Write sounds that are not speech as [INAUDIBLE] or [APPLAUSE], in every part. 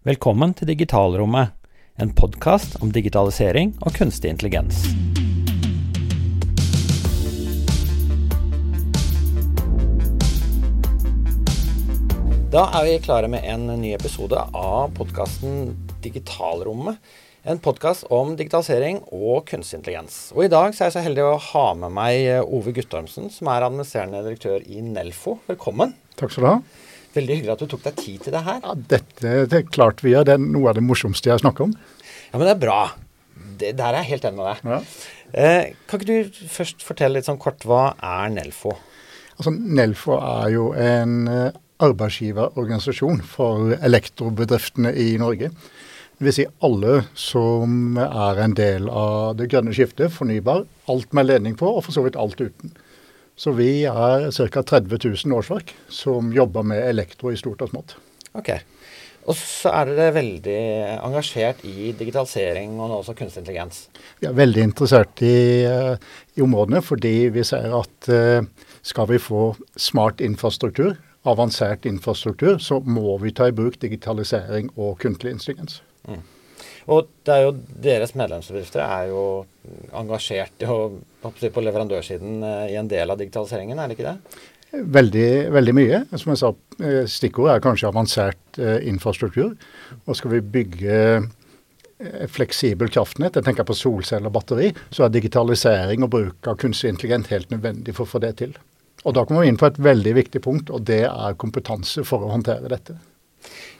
Velkommen til Digitalrommet, en podkast om digitalisering og kunstig intelligens. Da er vi klare med en ny episode av podkasten Digitalrommet. En podkast om digitalisering og kunstig intelligens. Og I dag er jeg så heldig å ha med meg Ove Guttormsen, som er administrerende direktør i Nelfo. Velkommen. Takk skal du ha. Veldig hyggelig at du tok deg tid til det her. Ja, dette det er klart vi gjør. Det er noe av det morsomste jeg snakker om. Ja, men det er bra. Det, der er jeg helt enig med deg. Ja. Eh, kan ikke du først fortelle litt sånn kort, hva er Nelfo? Altså, Nelfo er jo en eh, arbeidsgiverorganisasjon for elektrobedriftene i Norge. Det vil si alle som er en del av det grønne skiftet, fornybar. Alt med ledning på, og for så vidt alt uten. Så vi er ca. 30 000 årsverk som jobber med elektro i stort og smått. Ok. Og så er dere veldig engasjert i digitalisering og nå også kunstig intelligens. Vi er veldig interessert i, eh, i områdene fordi vi ser at eh, skal vi få smart infrastruktur, avansert infrastruktur, så må vi ta i bruk digitalisering og kunstig intelligens. Mm. Og det er jo deres medlemsbedrifter er jo engasjert i å, på leverandørsiden eh, i en del av digitaliseringen, er det ikke det? Veldig, veldig mye. Som jeg sa, eh, Stikkordet er kanskje avansert eh, infrastruktur. Og skal vi bygge fleksibel kraftnett, jeg tenker på solceller og batteri, så er digitalisering og bruk av kunstig intelligent helt nødvendig for å få det til. Og Da kommer vi inn på et veldig viktig punkt, og det er kompetanse for å håndtere dette.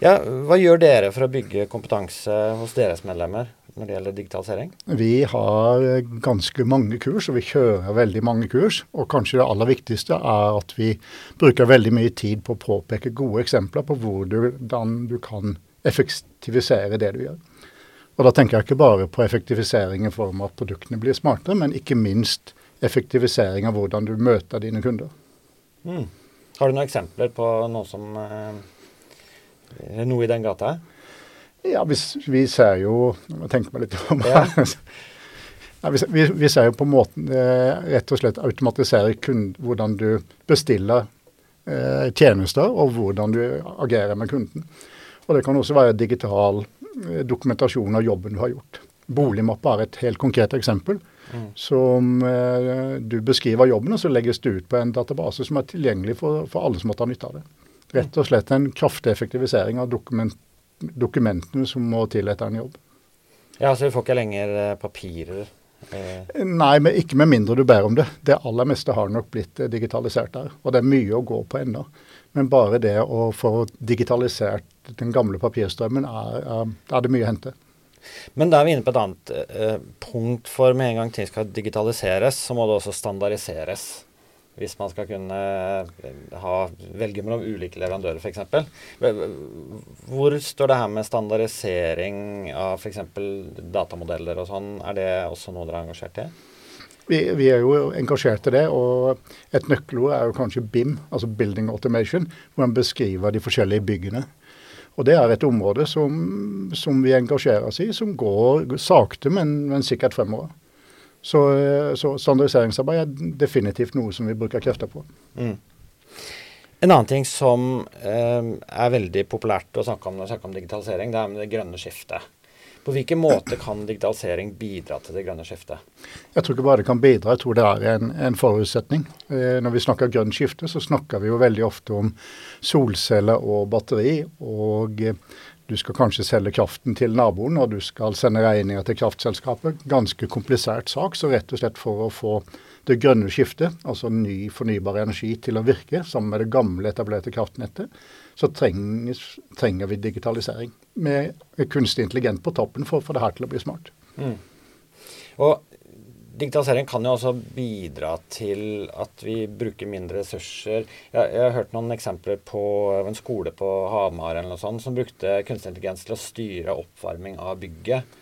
Ja, Hva gjør dere for å bygge kompetanse hos deres medlemmer når det gjelder digitalisering? Vi har ganske mange kurs, og vi kjører veldig mange kurs. Og kanskje det aller viktigste er at vi bruker veldig mye tid på å påpeke gode eksempler på hvordan du kan effektivisere det du gjør. Og Da tenker jeg ikke bare på effektivisering i form av at produktene blir smartere, men ikke minst effektivisering av hvordan du møter dine kunder. Mm. Har du noen eksempler på noe som eh, noe i den gata? Ja, vi, vi ser jo Jeg må tenke meg litt om ja. [LAUGHS] ja, vi, vi, ser jo på måten eh, rett og slett automatisere kund, hvordan du bestiller eh, tjenester, og hvordan du agerer med kunden. Og Det kan også være digital eh, dokumentasjon av jobben du har gjort. Boligmappe er et helt konkret eksempel. Mm. Som eh, du beskriver jobben, og så legges det ut på en database som er tilgjengelig for, for alle som måtte ha nytte av det. Rett og slett en kraftig effektivisering av dokument, dokumentene som må til etter en jobb. Ja, Så vi får ikke lenger eh, papirer? Eh. Nei, men ikke med mindre du ber om det. Det aller meste har nok blitt eh, digitalisert der. Og det er mye å gå på ennå. Men bare det å få digitalisert den gamle papirstrømmen, er, er, er det mye å hente. Men da er vi inne på et annet eh, punkt. For med en gang ting skal digitaliseres, så må det også standardiseres hvis man skal kunne eh, ha, velge mellom ulike leverandører f.eks. Hvor står det her med standardisering av f.eks. datamodeller og sånn? Er det også noe dere er engasjert i? Vi, vi, er jo engasjert i det, og et nøkkelord er jo kanskje BIM, altså Building Automation, hvor man beskriver de forskjellige byggene. Og Det er et område som, som vi engasjerer oss i, som går sakte, men, men sikkert fremover. Så, så, standardiseringsarbeid er definitivt noe som vi bruker krefter på. Mm. En annen ting som eh, er veldig populært å snakke om når vi snakker om digitalisering, det er med det grønne skiftet. På hvilken måte kan digitalisering bidra til det grønne skiftet? Jeg tror ikke bare det kan bidra, jeg tror det er en, en forutsetning. Eh, når vi snakker grønt skifte, så snakker vi jo veldig ofte om solceller og batteri. Og eh, du skal kanskje selge kraften til naboen, og du skal sende regninger til kraftselskapet. Ganske komplisert sak. Så rett og slett for å få det grønne skiftet, altså ny fornybar energi, til å virke sammen med det gamle, etablerte kraftnettet, så trenger, trenger vi digitalisering. Med kunstig intelligent på toppen for å få det her til å bli smart. Mm. Og digitalisering kan jo også bidra til at vi bruker mindre ressurser. Jeg, jeg har hørt noen eksempler på en skole på Hamar eller noe sånt, som brukte kunstig intelligens til å styre oppvarming av bygget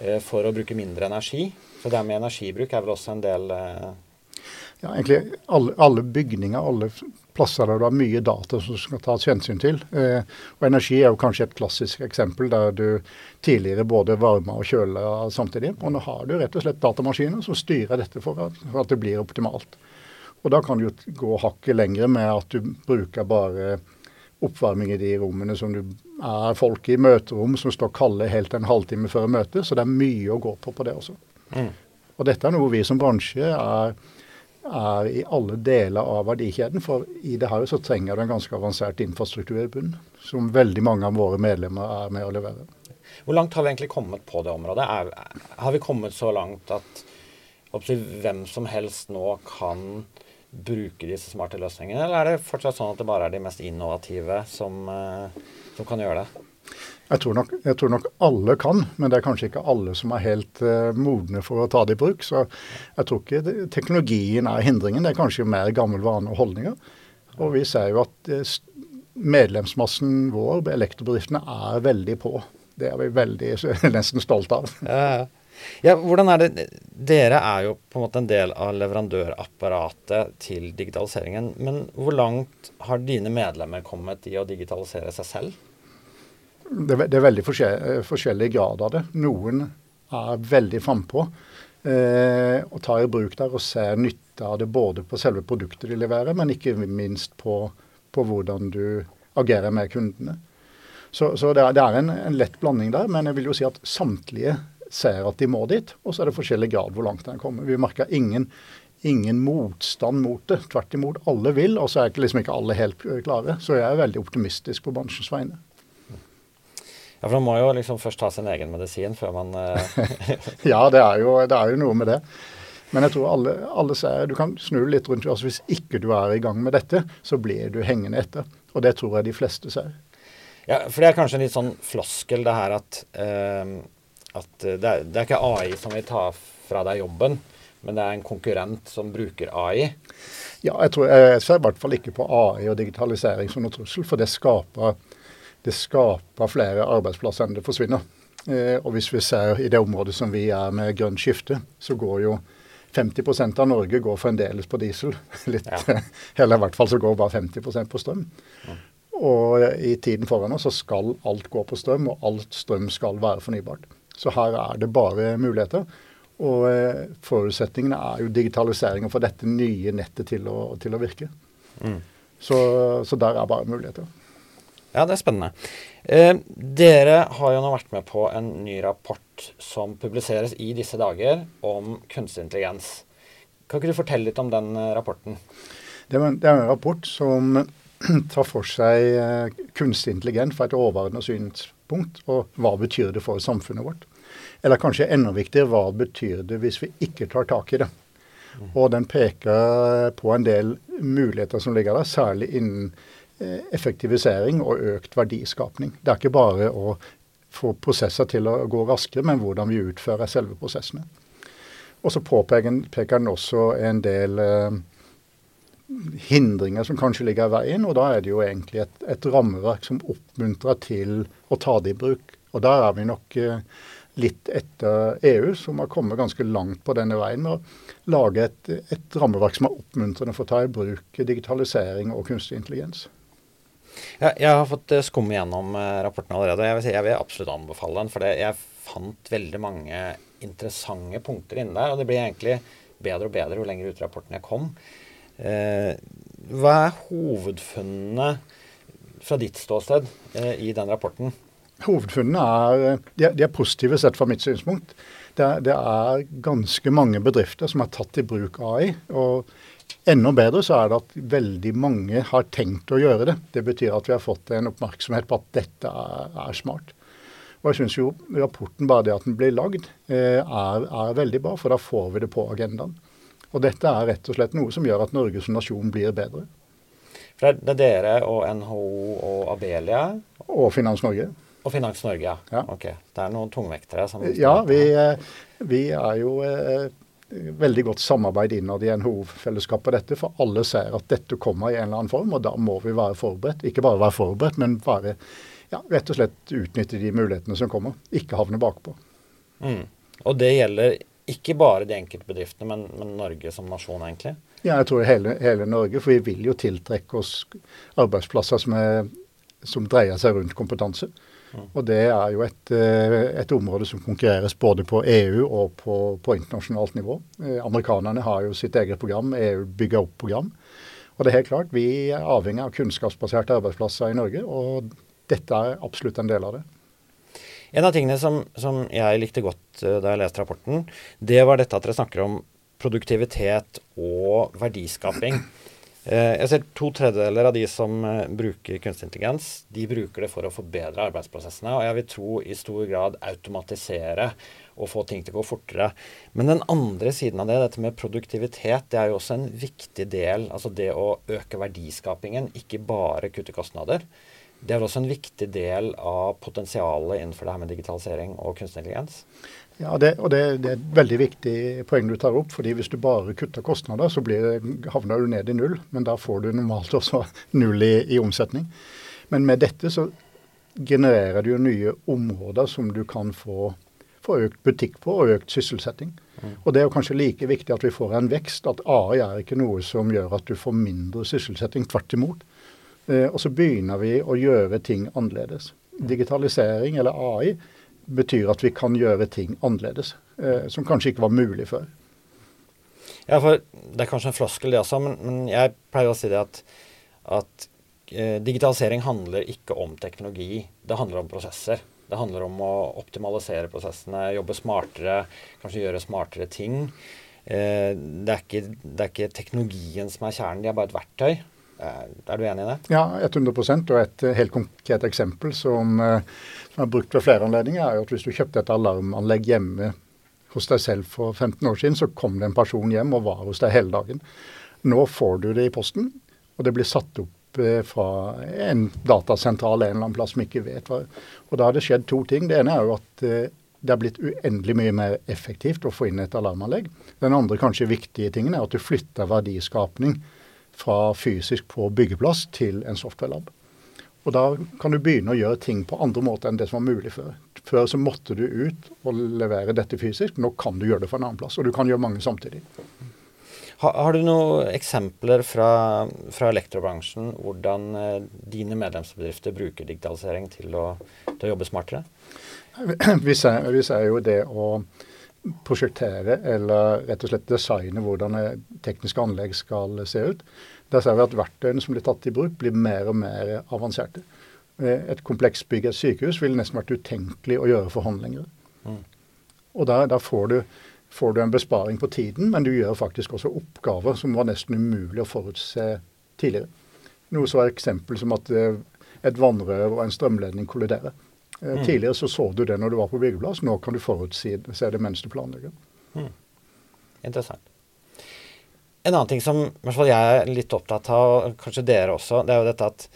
eh, for å bruke mindre energi. Så det med energibruk er vel også en del eh, ja, egentlig alle, alle, bygninger, alle plasser der du har mye data som skal tas hensyn til. Eh, og Energi er jo kanskje et klassisk eksempel der du tidligere både varma og kjøla samtidig. Og nå har du rett og slett datamaskiner som styrer dette for at, for at det blir optimalt. Og Da kan du gå hakket lengre med at du bruker bare oppvarming i de rommene som du er folk i møterom som står kalde helt en halvtime før møtet, så det er mye å gå på på det også. Mm. Og dette er noe vi som bransje er, er, i alle deler av verdikjeden. For i det her så trenger du en ganske avansert infrastruktur i bunnen, som veldig mange av våre medlemmer er med å levere. Hvor langt har vi egentlig kommet på det området? Er, har vi kommet så langt at hvem som helst nå kan bruke disse smarte løsningene, eller er det fortsatt sånn at det bare er de mest innovative som, eh, som kan gjøre det? Jeg tror, nok, jeg tror, nok, alle kan, men det er kanskje ikke alle som er helt uh, modne for å ta det i bruk. Så jeg tror ikke det, teknologien er hindringen, det er kanskje mer gammel vane og holdninger. Og vi ser jo at uh, medlemsmassen vår, elektrobedriftene, er veldig på. Det er vi veldig [LAUGHS] nesten stolt av. Ja, ja. Ja, hvordan er det Dere er jo på en måte en del av leverandørapparatet til digitaliseringen. Men hvor langt har dine medlemmer kommet i å digitalisere seg selv? Det, det er veldig forskjell, forskjellig grad av det. Noen er veldig frampå eh, og tar i bruk der og ser nytte av det både på selve produktet de leverer, men ikke minst på, på hvordan du agerer med kundene. Så, så det, er, det er en, en, lett blanding der, men jeg vil jo si at samtlige ser at de må dit, og så er det forskjellig grad hvor langt den kommer. Vi merker ingen, ingen motstand mot det. Tvert imot, alle vil, og så er liksom ikke alle helt klare. Så jeg er veldig optimistisk på bransjens vegne. Ja, for Man må jo liksom først ta sin egen medisin før man uh... [LAUGHS] Ja, det er, jo, det er, jo, noe med det. Men jeg tror alle, alle ser Du kan snu litt rundt. altså Hvis ikke du er i gang med dette, så blir du hengende etter. Og det tror jeg de fleste ser. Ja, for det er kanskje en litt sånn floskel det her at uh, at eh, det er, det er, ikke AI som vil ta fra deg jobben, men det er en konkurrent som bruker AI. Ja, jeg, tror, jeg ser i hvert fall ikke på AI og digitalisering som noen trussel, for det skaper, det skaper flere arbeidsplasser enn det forsvinner. Eh, og hvis vi ser i det området som vi er med grønt skifte, så går jo 50% av Norge går fremdeles på diesel. [LAUGHS] Litt, ja. [LAUGHS] Eller i hvert fall så går bare 50% på strøm. Ja. Og i tiden foran oss så skal alt gå på strøm, og alt strøm skal være fornybart. Så her er det bare muligheter. Og eh, forutsetningene er jo digitalisering og få dette nye nettet til å, til å virke. Mm. Så, så, der er bare muligheter. Ja, det er spennende. Eh, dere har jo nå vært med på en ny rapport som publiseres i disse dager om kunstig intelligens. Kan ikke du fortelle litt om den eh, rapporten? Det er, en, det er en rapport som [CLEARS THROAT] tar for seg eh, kunstig intelligens fra et overordnet synspunkt. Og hva betyr det for samfunnet vårt? Eller kanskje enda viktigere, hva betyr det hvis vi ikke tar tak i det? Og den peker på en del muligheter som ligger der, særlig innen effektivisering og økt verdiskapning. Det er ikke bare å få prosesser til å gå raskere, men hvordan vi utfører selve prosessene. Og så påpeker den også en del eh, hindringer som kanskje ligger i veien, og da er det jo egentlig et, et rammeverk som oppmuntrer til å ta det i bruk. Og der er vi nok eh, litt etter EU, som har kommet ganske langt på denne veien med å lage et, et rammeverk som er oppmuntrende for å ta i bruk digitalisering og kunstig intelligens. Ja, jeg har fått eh, skumme gjennom eh, rapporten allerede. Jeg vil, si, jeg vil absolutt anbefale den. For jeg fant veldig mange interessante punkter inne der. Og det blir egentlig bedre og bedre jo lenger ut rapporten jeg kom. Eh, hva er hovedfunnene fra ditt ståsted eh, i den rapporten? Hovedfunnene er, de de er, positive sett fra mitt synspunkt. Det det er, ganske mange bedrifter som har tatt i bruk AI. og Enda bedre så er det at veldig mange har tenkt å gjøre det. Det betyr at vi har fått en oppmerksomhet på at dette er, er smart. Og jeg syns jo rapporten, bare det at den blir lagd, eh, er, er, veldig bra, for da får vi det på agendaen. Og dette er rett og slett noe som gjør at Norge som nasjon blir bedre. For det er dere og NHO og Abelia? Og Finans Norge. Og Finans Norge, ja. ja. Ok. Det er noen tungvektere som Ja, vi, eh, vi, er jo eh, veldig godt samarbeid innad i NHO-fellesskapet på dette. For alle ser at dette kommer i en eller annen form, og da må vi være forberedt. Ikke bare være forberedt, men bare ja, rett og slett utnytte de mulighetene som kommer. Ikke havne bakpå. Mm. Og det gjelder ikke bare de enkelte bedriftene, men, men Norge som nasjon, egentlig? Ja, jeg tror hele, hele, Norge. For vi vil jo tiltrekke oss arbeidsplasser som, er, som dreier seg rundt kompetanse. Og det er jo et, eh, et, område som konkurreres både på EU og på, på internasjonalt nivå. Eh, amerikanerne har jo sitt eget program, EU bygger opp program. Og det er helt klart, vi er avhengig av kunnskapsbaserte arbeidsplasser i Norge. Og dette er absolutt en del av det. En av tingene som, som jeg likte godt uh, da jeg leste rapporten, det var dette at dere snakker om produktivitet og verdiskaping. Uh, jeg ser to tredjedeler av de som uh, bruker kunstig intelligens, de bruker det for å forbedre arbeidsprosessene. Og jeg vil tro i stor grad automatisere og få ting til å gå fortere. Men den andre siden av det, dette med produktivitet, det er jo også en viktig del. Altså det å øke verdiskapingen, ikke bare kutte kostnader. Det er også en viktig del av potensialet innenfor det her med digitalisering og kunstig intelligens. Ja, det, og det, det, er et veldig viktig poeng du tar opp. fordi Hvis du bare kutter kostnader, så blir, havner du ned i null. Men da får du normalt også [LAUGHS] null i, i omsetning. Men med dette så genererer du jo nye områder som du kan få, få økt butikk på og økt sysselsetting. Mm. Og Det er jo kanskje like viktig at vi får en vekst. At AI er ikke noe som gjør at du får mindre sysselsetting. Tvert imot. Eh, og så begynner vi å gjøre ting annerledes. Digitalisering, eller AI, betyr at vi kan gjøre ting annerledes. Eh, som kanskje ikke var mulig før. Ja, for Det er kanskje en floskel, det også, men, men jeg pleier å si det at, at eh, digitalisering handler ikke om teknologi. Det handler om prosesser. Det handler om å optimalisere prosessene, jobbe smartere, kanskje gjøre smartere ting. Eh, det, er ikke, det, er ikke, teknologien som er kjernen, de er bare et verktøy. Eh, er du enig i det? Ja, 100 Og et eh, helt konkret eksempel som, eh, som er brukt ved flere anledninger, er at hvis du kjøpte et alarmanlegg hjemme hos deg selv for 15 år siden, så kom det en person hjem og var hos deg hele dagen. Nå får du det i posten, og det blir satt opp fra en datasentral en eller annen plass som ikke vet hva. Og da har det skjedd to ting. Det ene er jo at det er blitt uendelig mye mer effektivt å få inn et alarmanlegg. Den andre kanskje viktige tingen er at du flytter verdiskapning fra fysisk på byggeplass til en software-lab. Og Da kan du begynne å gjøre ting på andre måter enn det som var mulig før. Før så måtte du ut og levere dette fysisk. Nå kan du gjøre det fra en annen plass. Og du kan gjøre mange samtidig. Har, har du noen eksempler fra, fra elektrobransjen hvordan eh, dine medlemsbedrifter bruker digitalisering til å, til å jobbe smartere? Vi ser, vi ser jo det å prosjektere eller rett og slett designe hvordan tekniske anlegg skal se ut. Der ser vi at verktøyene som blir tatt i bruk, blir mer og mer avanserte. Eh, et komplekst bygg, et sykehus, ville nesten vært utenkelig å gjøre forhandlinger. Mm. Og der, der får, du, får, du, en besparing på tiden, men du gjør faktisk også oppgaver som var nesten umulig å forutse tidligere. Noe så er eksempel som at eh, et vannrør og en strømledning kolliderer. Eh, mm. Tidligere så så du det når du var på byggeplass. Nå kan du forutse det mens du planlegger. Mm. Interessant. En annen ting som jeg er litt opptatt av, og kanskje dere også, det er jo dette at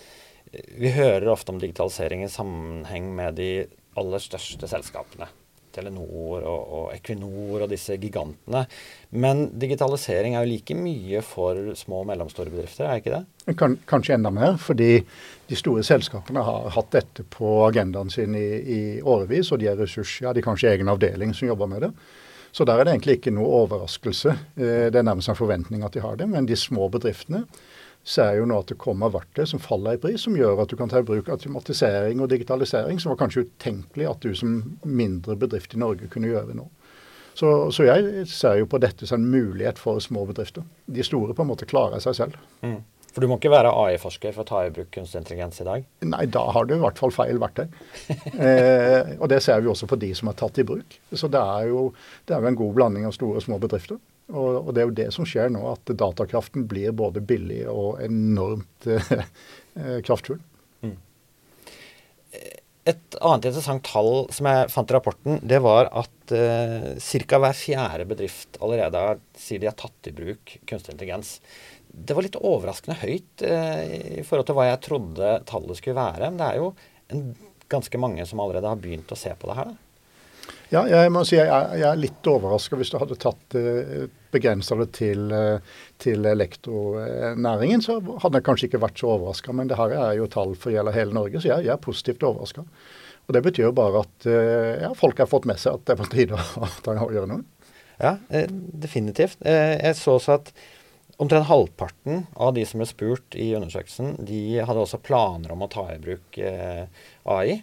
vi hører ofte om digitalisering i sammenheng med de aller største selskapene. Telenor og, og, Equinor og disse gigantene. Men digitalisering er jo like mye for små og mellomstore bedrifter, er ikke det? Kan, kanskje enda mer, fordi de store selskapene har hatt dette på agendaen sin i, i årevis, og de er ressurser, ja, de har kanskje egen avdeling som jobber med det. Så der er det egentlig ikke noe overraskelse. Eh, det er nærmest en forventning at de har det. Men de små bedriftene ser jo nå at det kommer verktøy som faller i pris, som gjør at du kan ta i bruk automatisering og digitalisering, som var kanskje utenkelig at du som mindre bedrift i Norge kunne gjøre nå. Så, så jeg ser jo på dette som en mulighet for små bedrifter. De store på en måte klarer seg selv. Mm. For du må ikke være AI-forsker for å ta i bruk kunstig intelligens i dag? Nei, da har du i hvert fall feil verktøy. [LAUGHS] eh, og det ser vi også på de som er tatt i bruk. Så det er jo, det er jo en god blanding av store og små bedrifter. Og, det er jo det som skjer nå, at datakraften blir både billig og enormt [LAUGHS] eh, kraftfull. Mm. Et annet interessant tall som jeg fant i rapporten, det var at eh, ca. hver fjerde bedrift allerede sier de har tatt i bruk kunstig intelligens. Det var litt overraskende høyt eh, i forhold til hva jeg trodde tallet skulle være. Men det er jo en, ganske mange som allerede har begynt å se på det her. Da. Ja, jeg må si jeg er, jeg er litt overraska hvis du hadde tatt uh, begrensa det til, uh, til elektronæringen. Så hadde jeg kanskje ikke vært så overraska. Men det her er jo tall for gjelder hele Norge, så jeg, jeg er positivt overraska. Og det betyr jo bare at uh, ja, folk har fått med seg at det er på tide [LAUGHS] å gjøre noe. Ja, definitivt. Jeg så også at omtrent halvparten av de som ble spurt i undersøkelsen, de hadde også planer om å ta i bruk AI.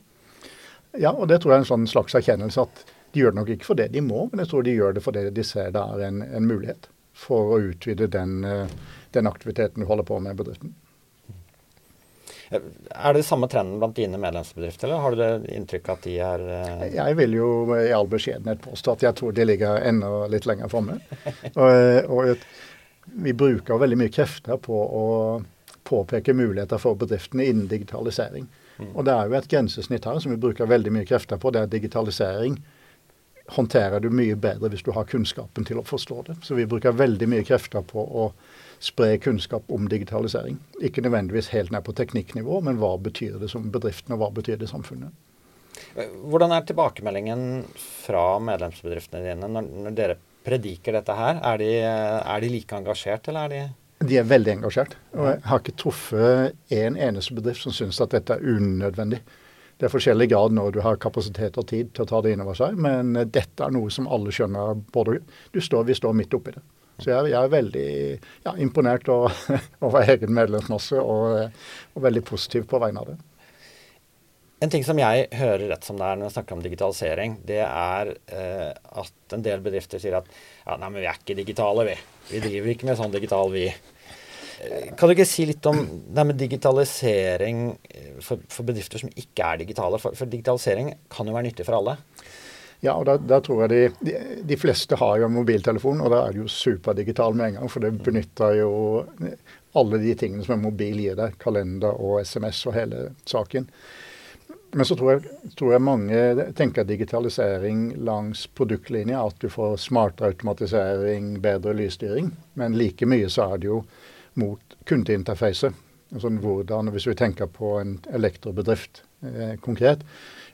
Ja, og det tror jeg er en sånn slags erkjennelse at de gjør det nok ikke fordi de må, men jeg tror de gjør det fordi de ser det er en, en mulighet for å utvide den, eh, den, aktiviteten du holder på med i bedriften. Er det samme trenden blant dine medlemsbedrifter, eller har du det inntrykk at de er uh... Jeg vil jo i all beskjedenhet påstå at jeg tror de ligger enda litt lenger framme. og, og vi bruker veldig mye krefter på å påpeke muligheter for bedriftene innen digitalisering. Mm. Og det er jo et grensesnitt her som vi bruker veldig mye krefter på. Det er digitalisering håndterer du mye bedre hvis du har kunnskapen til å forstå det. Så vi bruker veldig mye krefter på å spre kunnskap om digitalisering. Ikke nødvendigvis helt ned på teknikknivå, men hva betyr det som bedriften, og hva betyr det samfunnet. Hvordan er tilbakemeldingen fra medlemsbedriftene dine når, dere prediker dette her? Er de, er de like engasjert, eller er de de er veldig engasjert. Og jeg har ikke truffet en eneste bedrift som syns at dette er unødvendig. Det er forskjellig grad når du har kapasitet og tid til å ta det inn over seg, men dette er noe som alle skjønner. både du står, Vi står midt oppi det. Så jeg, jeg er veldig ja, imponert over, [LAUGHS] over egen medlemsmasse og, og, veldig positiv på vegne av det. En ting som jeg hører rett som det er når vi snakker om digitalisering, det er eh, at en del bedrifter sier at ja, nei, men vi er ikke digitale, vi. Vi driver ikke med sånn digital, vi. Kan du ikke si litt om det med digitalisering eh, for, for, bedrifter som ikke er digitale? For, for, digitalisering kan jo være nyttig for alle. Ja, og da, da tror jeg de, de, de, fleste har jo mobiltelefon, og da er det jo superdigital med en gang. For det benytter jo alle de tingene som en mobil gir deg. Kalender og SMS og hele saken. Men så tror jeg, tror jeg, mange tenker digitalisering langs produktlinja. At du får smartere automatisering, bedre lysstyring. Men like mye så er det jo mot kundeinterfacet. Altså hvordan, Hvis vi tenker på en elektrobedrift eh, konkret,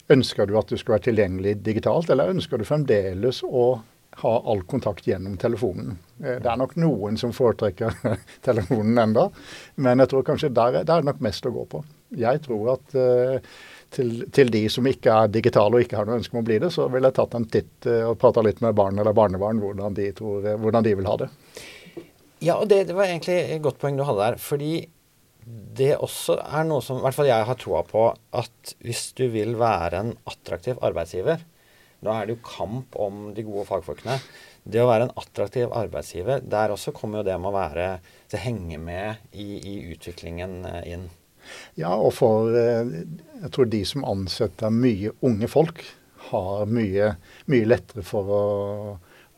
ønsker du at du skal være tilgjengelig digitalt, eller ønsker du fremdeles å ha all kontakt gjennom telefonen? Eh, det er nok noen som foretrekker [LAUGHS] telefonen enda, men jeg tror kanskje der, der er det nok mest å gå på. Jeg tror at eh, til, til, de som ikke er digitale og ikke har noe ønske om å bli det, så ville jeg tatt en titt eh, og prata litt med barn eller barnebarn hvordan de, tror, eh, hvordan de vil ha det. Ja, og det, det, var egentlig et godt poeng du hadde der. Fordi det også er noe som i hvert fall jeg har troa på, at hvis du vil være en attraktiv arbeidsgiver Nå er det jo kamp om de gode fagfolkene. Det å være en attraktiv arbeidsgiver, der også kommer jo det med å være det henge med i, i utviklingen eh, inn. Ja, og for eh, Jeg tror de som ansetter mye unge folk, har mye, mye lettere for å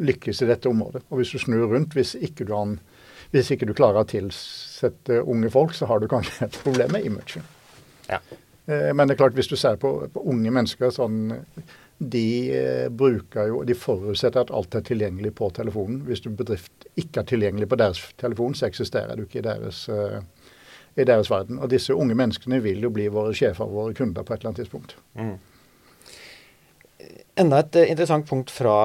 lykkes i dette området. Og hvis du snur rundt, hvis ikke du har hvis ikke du klarer å tilsette unge folk, så har du kanskje et problem med imaget. Ja. Eh, men det er klart, hvis du ser på, på unge mennesker sånn, de eh, bruker jo, de forutsetter at alt er tilgjengelig på telefonen. Hvis du bedrift ikke er tilgjengelig på deres telefon, så eksisterer du ikke i deres, uh, i deres verden. Og disse unge menneskene vil jo bli våre sjefer og våre kunder på et eller annet tidspunkt. Mm. Enda et interessant punkt fra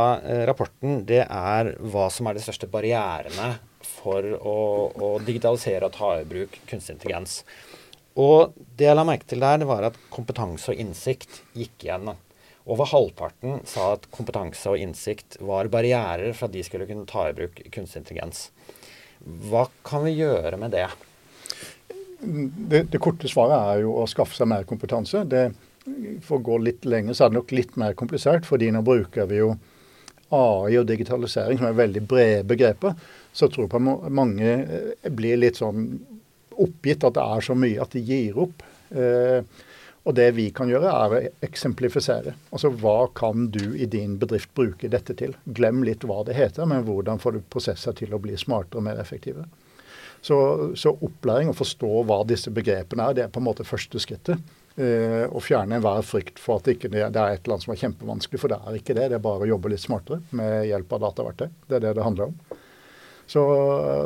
rapporten, det er hva som er de største barrierene for å, å, digitalisere og ta i bruk kunstig intelligens. Og det jeg la merke til der, det var at kompetanse og innsikt gikk igjen. Over halvparten sa at kompetanse og innsikt var barrierer for at de skulle kunne ta i bruk kunstig intelligens. Hva kan vi gjøre med det? Det, det korte svaret er jo å skaffe seg mer kompetanse. Det, for å gå litt lenger så er det nok litt mer komplisert, fordi nå bruker vi jo AI og digitalisering, som er veldig brede begreper, så tror jeg på mange eh, blir litt sånn oppgitt at det er så mye at de gir opp. Eh, og det vi kan gjøre, er å eksemplifisere. Altså hva kan du i din bedrift bruke dette til? Glem litt hva det heter, men hvordan får du prosesser til å bli smartere og mer effektive. Så, så opplæring og forstå hva disse begrepene er, det er på en måte første skrittet. Eh, og fjerne enhver frykt for at ikke det, det, er et eller annet som er kjempevanskelig. For det er ikke det. Det er bare å jobbe litt smartere med hjelp av dataverktøy. Det er det det handler om. Så,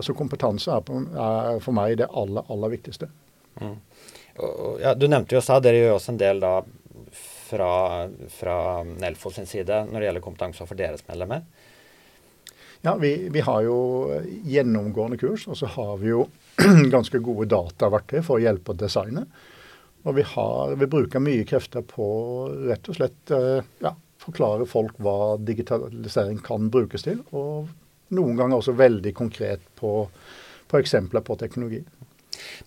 så kompetanse er, på, er, for meg det aller, aller viktigste. Mm. Ja, du nevnte jo også, dere gjør også en del da fra, fra Nelfo sin side når det gjelder kompetanse for deres medlemmer. Ja, vi, vi, har jo gjennomgående kurs, og så har vi jo [CLEARS THROAT] ganske gode dataverktøy for å hjelpe å designe. Og vi, har, vi, bruker mye krefter på rett og slett eh, ja, forklare folk hva digitalisering kan brukes til. Og noen ganger også veldig konkret på, på eksempler på teknologi.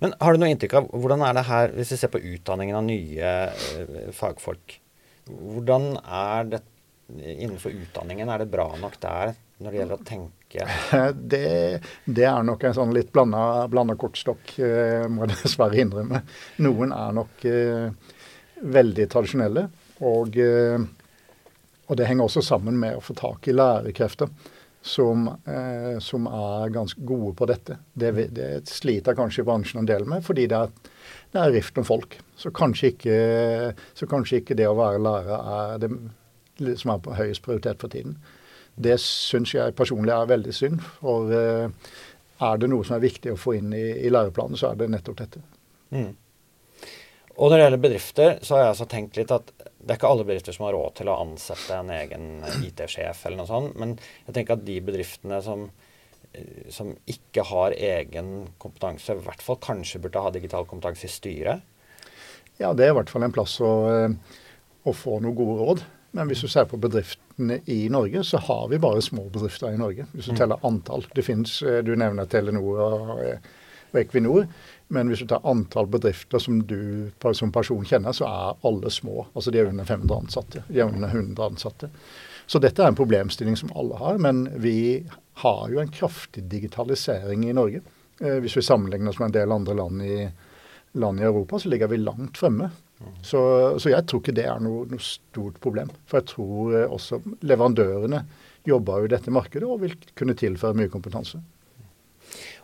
Men har du noe inntrykk av hvordan er det her, hvis vi ser på utdanningen av nye eh, fagfolk Hvordan er det innenfor utdanningen? Er det bra nok der når det gjelder å tenke? [LAUGHS] Det, det er nok en sånn litt blanda kortstokk, eh, må jeg dessverre innrømme. Noen er nok eh, veldig tradisjonelle. Og, eh, og, det henger også sammen med å få tak i lærekrefter som, som er ganske gode på dette. Det, det, sliter kanskje bransjen en del med, fordi det er, det er rift om folk. Så kanskje, ikke, så kanskje ikke det å være lærer er det som er på høyest prioritet for tiden. Det syns jeg personlig er veldig synd. For eh, er det noe som er viktig å få inn i, i læreplanen, så er det nettopp dette. Mm. Og når det gjelder bedrifter, så har jeg altså tenkt litt at det er ikke alle bedrifter som har råd til å ansette en egen IT-sjef eller noe sånt. Men jeg tenker at de bedriftene som, eh, som ikke har egen kompetanse, i hvert fall kanskje burde ha digital kompetanse i styret. Ja, det er i hvert fall en plass å, eh, å få noen gode råd. Men hvis du ser på bedriftene i Norge, så har vi bare små bedrifter i Norge. Hvis du mm. teller antall. Det finnes, eh, Du nevner Telenor og, og Equinor. Men hvis du tar antall bedrifter som du som person kjenner, så er alle små. Altså de er under 500 ansatte. De er under 100 ansatte. Så dette er en problemstilling som alle har. Men vi har jo en kraftig digitalisering i Norge. Eh, hvis vi sammenligner oss med en del andre land i, land i Europa, så ligger vi langt fremme. Så, så, jeg tror ikke det er noe, noe, stort problem. For jeg tror eh, også leverandørene jobber jo i dette markedet og vil kunne tilføre mye kompetanse.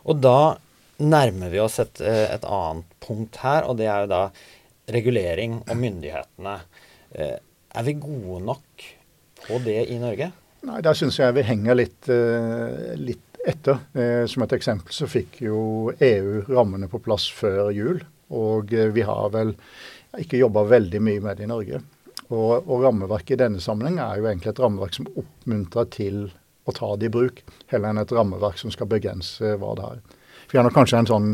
Og da nærmer vi oss et, eh, et, annet punkt her, og det er jo da regulering og myndighetene. Eh, er vi gode nok på det i Norge? Nei, der syns jeg vi henger litt, litt etter. Som et eksempel så fikk jo EU rammene på plass før jul. Og vi har vel ikke jobba veldig mye med det i Norge. Og, og rammeverket i denne sammenheng er jo egentlig et rammeverk som oppmuntrer til å ta det i bruk, heller enn et rammeverk som skal begrense hva det er. For vi har kanskje en sånn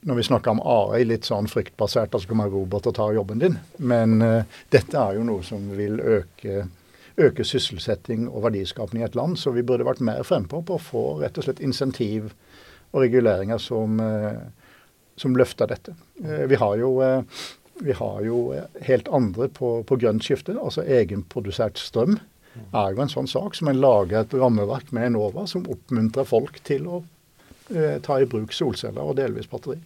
når vi snakker om AI, litt sånn fryktbasert, altså kommer Robert og tar jobben din. Men uh, dette er jo noe som vil øke, øke sysselsetting og verdiskapning i et land. Så vi burde vært mer frempå på å få rett og slett insentiv og reguleringer som, uh, som løfter dette. Uh, vi har jo vi har jo helt andre på, på grønt skifte, altså egenprodusert strøm er jo en sånn sak som en lager et rammeverk med Enova som oppmuntrer folk til å eh, ta i bruk solceller og delvis batteri.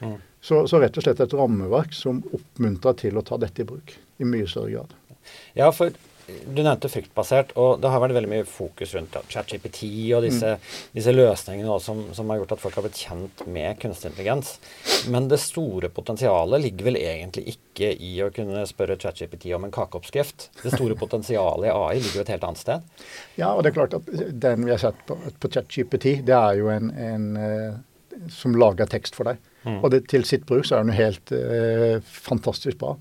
Mm. Så, så, rett og slett et rammeverk som oppmuntrer til å ta dette i bruk i mye større grad. Ja, for du nevnte fryktbasert, og det har vært veldig mye fokus rundt ChatGPT og disse, mm. disse løsningene som, som, har gjort at folk har blitt kjent med kunstig intelligens. Men det store potensialet ligger vel egentlig ikke i å kunne spørre ChatGPT om en kakeoppskrift. Det store potensialet i AI ligger jo et helt annet sted. Ja, og det er klart at den vi har sett på, på ChatGPT, det er jo en, en uh, som lager tekst for deg. Mm. Og det, til sitt bruk så er den jo helt eh, fantastisk bra.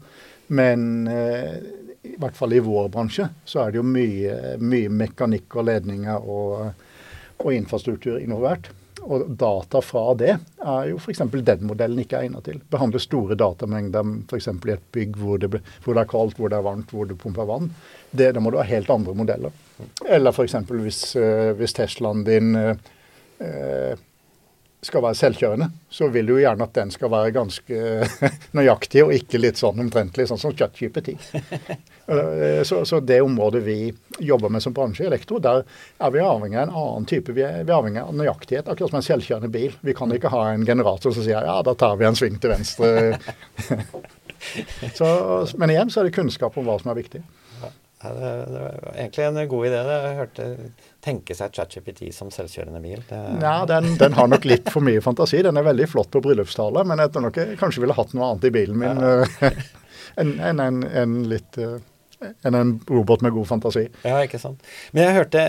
Men uh, i hvert fall i vår bransje, så er det jo mye, mye mekanikk og ledninger og, og, infrastruktur involvert. Og data fra det er jo f.eks. den modellen ikke egnet til. Behandle store datamengder f.eks. i et bygg hvor det, hvor det, er kaldt, hvor det er varmt, hvor du pumper vann. Det, da må du ha helt andre modeller. Eller f.eks. Hvis, uh, hvis Teslaen din uh, skal være selvkjørende, så vil du jo gjerne at den skal være ganske [LAUGHS] nøyaktig, og ikke litt sånn omtrentlig, sånn som ChatGPT. [LAUGHS] Eh, så, så det området vi jobber med som bransje, elektro, der er vi avhengig av en annen type. Vi er, vi er avhengig av nøyaktighet, akkurat som en selvkjørende bil. Vi kan ikke ha en generator som sier ja, da tar vi en sving til venstre. [LAUGHS] så, men igjen så er det kunnskap om hva som er viktig. Ja, det, det, var egentlig en god idé. Jeg hørte tenke seg ChatGPT som selvkjørende bil. Det, ja, den, [LAUGHS] den, har nok litt for mye fantasi. Den er veldig flott på bryllupstale, men jeg tror nok jeg kanskje ville hatt noe annet i bilen min ja. [LAUGHS] enn en, en, en, litt uh, enn en robot med god fantasi. Ja, ikke sant. Men jeg hørte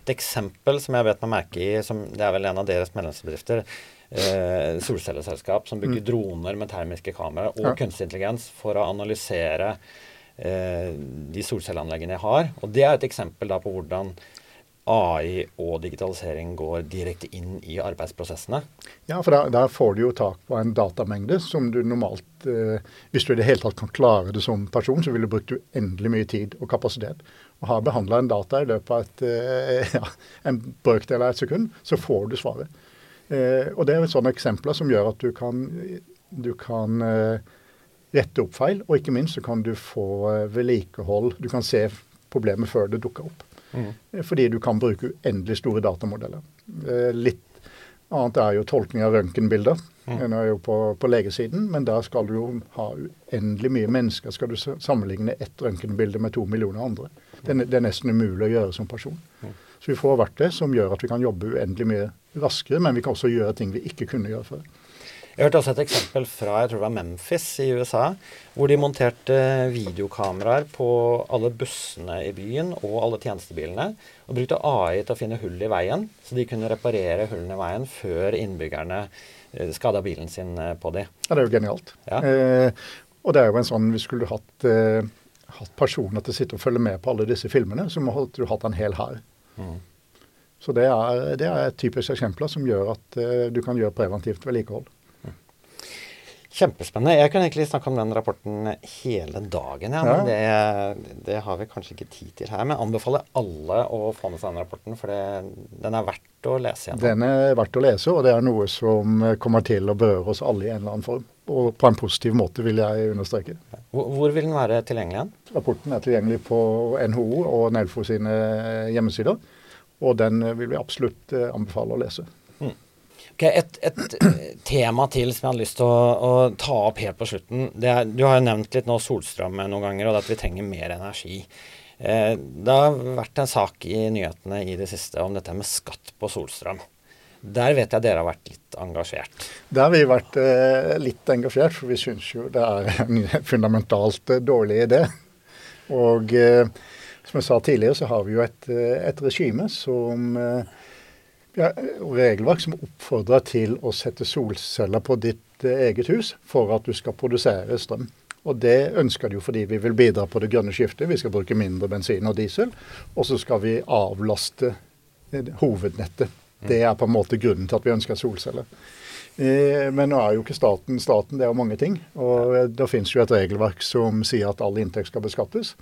et eksempel som jeg vet meg merke i, som det er vel en av deres medlemsbedrifter. Eh, solcelleselskap som bygger mm. droner med termiske kamera og ja. kunstig intelligens for å analysere Eh, de solcelleanleggene jeg har. Og det er et eksempel på hvordan AI og digitalisering går direkte inn i arbeidsprosessene. Ja, for der, der får du jo tak på en datamengde som du normalt eh, Hvis du i det hele tatt kan klare det som person, så ville du brukt uendelig mye tid og kapasitet. Og har behandla en data i løpet av et, eh, [LAUGHS] ja, en brøkdel av et sekund, så får du svaret. Eh, og det er et sånne eksempler som gjør at du kan, du kan eh, rette opp feil, og ikke minst så kan du få eh, vedlikehold. Du kan se problemet før det dukker opp. Mm. Fordi du kan bruke uendelig store datamodeller. Eh, litt annet er jo tolkning av røntgenbilder. Mm. Den er jo på, på, legesiden, men der skal du jo ha uendelig mye mennesker. Skal du sammenligne ett røntgenbilde med to millioner andre. Det, det, er nesten umulig å gjøre som person. Mm. Så vi får verktøy som gjør at vi kan jobbe uendelig mye raskere, men vi kan også gjøre ting vi ikke kunne gjøre før. Jeg hørte også et eksempel fra jeg tror det var Memphis i USA, hvor de monterte videokameraer på alle bussene i byen og alle tjenestebilene, og brukte AI til å finne hull i veien, så de kunne reparere hullene i veien før innbyggerne eh, skada bilen sin eh, på dem. Ja, det er jo genialt. Ja. Eh, og det er jo en sånn Vi skulle hatt, eh, hatt personer til å sitte og følge med på alle disse filmene, så måtte du hatt en hel hær. Mm. Så det er, det er et typisk eksempler som gjør at eh, du kan gjøre preventivt vedlikehold. Kjempespennende. Jeg kunne egentlig snakke om den rapporten hele dagen, ja, men det, det, har vi kanskje ikke tid til her. Men anbefaler alle å få med seg den rapporten, for det, den er verdt å lese igjen. Den er verdt å lese, og det er noe som kommer til å berøre oss alle i en eller annen form. Og på en positiv måte, vil jeg understreke. Hvor, hvor vil den være tilgjengelig igjen? Rapporten er tilgjengelig på NHO og Nelfo sine hjemmesider. Og den vil vi absolutt eh, anbefale å lese. Okay, et, et, tema til som jeg hadde lyst til å, å ta opp helt på slutten. Er, du har jo nevnt litt nå solstrøm noen ganger, og at vi trenger mer energi. Eh, det har vært en sak i nyhetene i det siste om dette med skatt på solstrøm. Der vet jeg dere har vært litt engasjert. Der har vi vært eh, litt engasjert, for vi syns jo det er en fundamentalt eh, dårlig idé. Og eh, som jeg sa tidligere, så har vi jo et, eh, et regime som eh, regelverk som oppfordrer til å sette solceller på ditt eh, eget hus for at du skal produsere strøm. Og Det ønsker de jo fordi vi vil bidra på det grønne skiftet. Vi skal bruke mindre bensin og diesel. Og så skal vi avlaste eh, hovednettet. Det er på en måte grunnen til at vi ønsker solceller. Eh, men nå er jo ikke staten staten, det er jo mange ting. Og det finnes jo et regelverk som sier at all inntekt skal beskattes.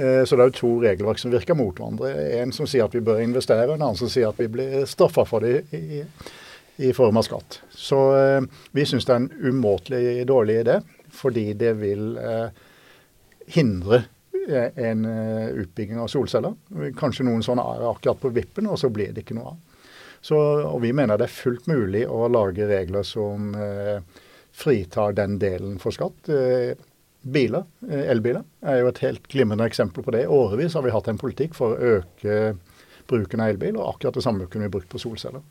Eh, så det er jo to regelverk som virker mot hverandre. En som sier at vi bør investere, og en annen som sier at vi blir straffa for det i, i, form av skatt. Så eh, vi syns det er en umåtelig dårlig idé, fordi det vil eh, hindre en utbygging av solceller. Kanskje noen sånne er akkurat på vippen, og så blir det ikke noe av. Så, og Vi mener det er fullt mulig å lage regler som fritar den delen for skatt. Eh, biler, eh, elbiler, er jo et helt glimrende eksempel på det. I årevis har vi hatt en politikk for å øke bruken av elbil, og akkurat det samme kunne vi brukt på solceller.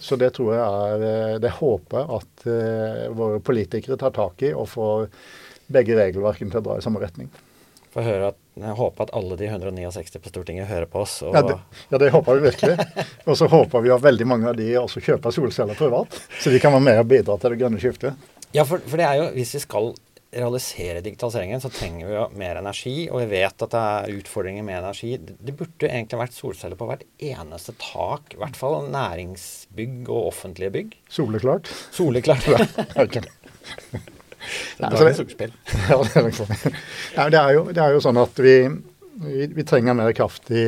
Så det tror jeg er eh, Det håper jeg at uh, våre politikere tar tak i og får begge regelverkene til å dra i samme retning. Får høre at, jeg håper at alle de 169 på Stortinget hører på oss. Ja det, ja, det, håper vi virkelig. Og så håper vi at veldig mange av de også kjøper solceller privat, så de kan være med og bidra til det grønne skiftet. Ja, for, for det er jo, hvis vi skal realisere digitaliseringen, så trenger vi jo mer energi. Og vi vet at det er utfordringer med energi. Det burde egentlig vært solceller på hvert eneste tak. I hvert fall næringsbygg og offentlige bygg. Soleklart. Soleklart. [LAUGHS] [LAUGHS] Det er. [LAUGHS] Ja, det, er liksom. ja, det, er jo, det er jo sånn at vi, vi, vi trenger mer kraft i,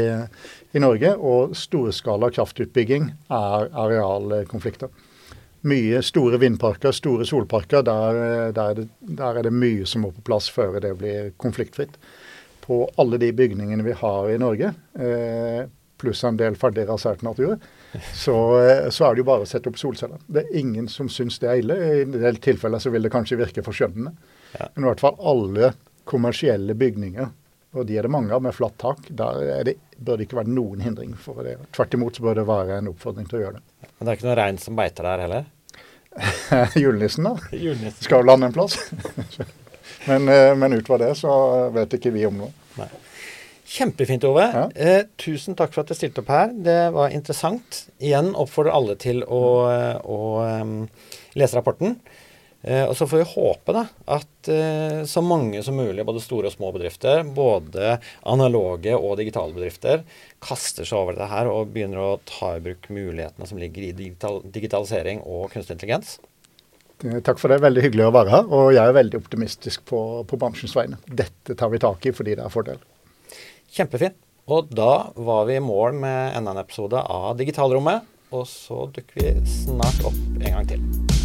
i Norge. Og storskala kraftutbygging er arealkonflikter mye store vindparker, store solparker. Der, der, er det, der, er det, mye som må på plass før det blir konfliktfritt. På alle de bygningene vi har i Norge, eh, pluss en del ferdig rasert natur, så, eh, så, er det jo bare å sette opp solceller. Det er ingen som syns det er ille. I en del tilfeller så vil det kanskje virke forskjønnende. Ja. Men i hvert fall alle kommersielle bygninger, og de er det mange av med flatt tak, der det, bør det ikke være noen hindring for det. Tvert imot så bør det være en oppfordring til å gjøre det. Men det er ikke noe rein som beiter der heller? [LAUGHS] Julenissen, da. [LAUGHS] Julenissen. Skal jo lande en plass. [LAUGHS] men, eh, men utover det så vet ikke vi om noe. Nei. Kjempefint, Ove. Ja. Eh, tusen takk for at du stilte opp her. Det var interessant. Igjen oppfordrer alle til å, å um, lese rapporten. Eh, og så får vi håpe da, at eh, så mange som mulig, både store og små bedrifter, både analoge og digitale bedrifter, kaster seg over dette her og begynner å ta i bruk mulighetene som ligger i digital, digitalisering og kunstig intelligens. Takk for det. Veldig hyggelig å være her. Og jeg er veldig optimistisk på, på bransjens vegne. Dette tar vi tak i fordi det er fordel. Kjempefint. Og da var vi i mål med enda en episode av Digitalrommet. Og så dukker vi snart opp en gang til.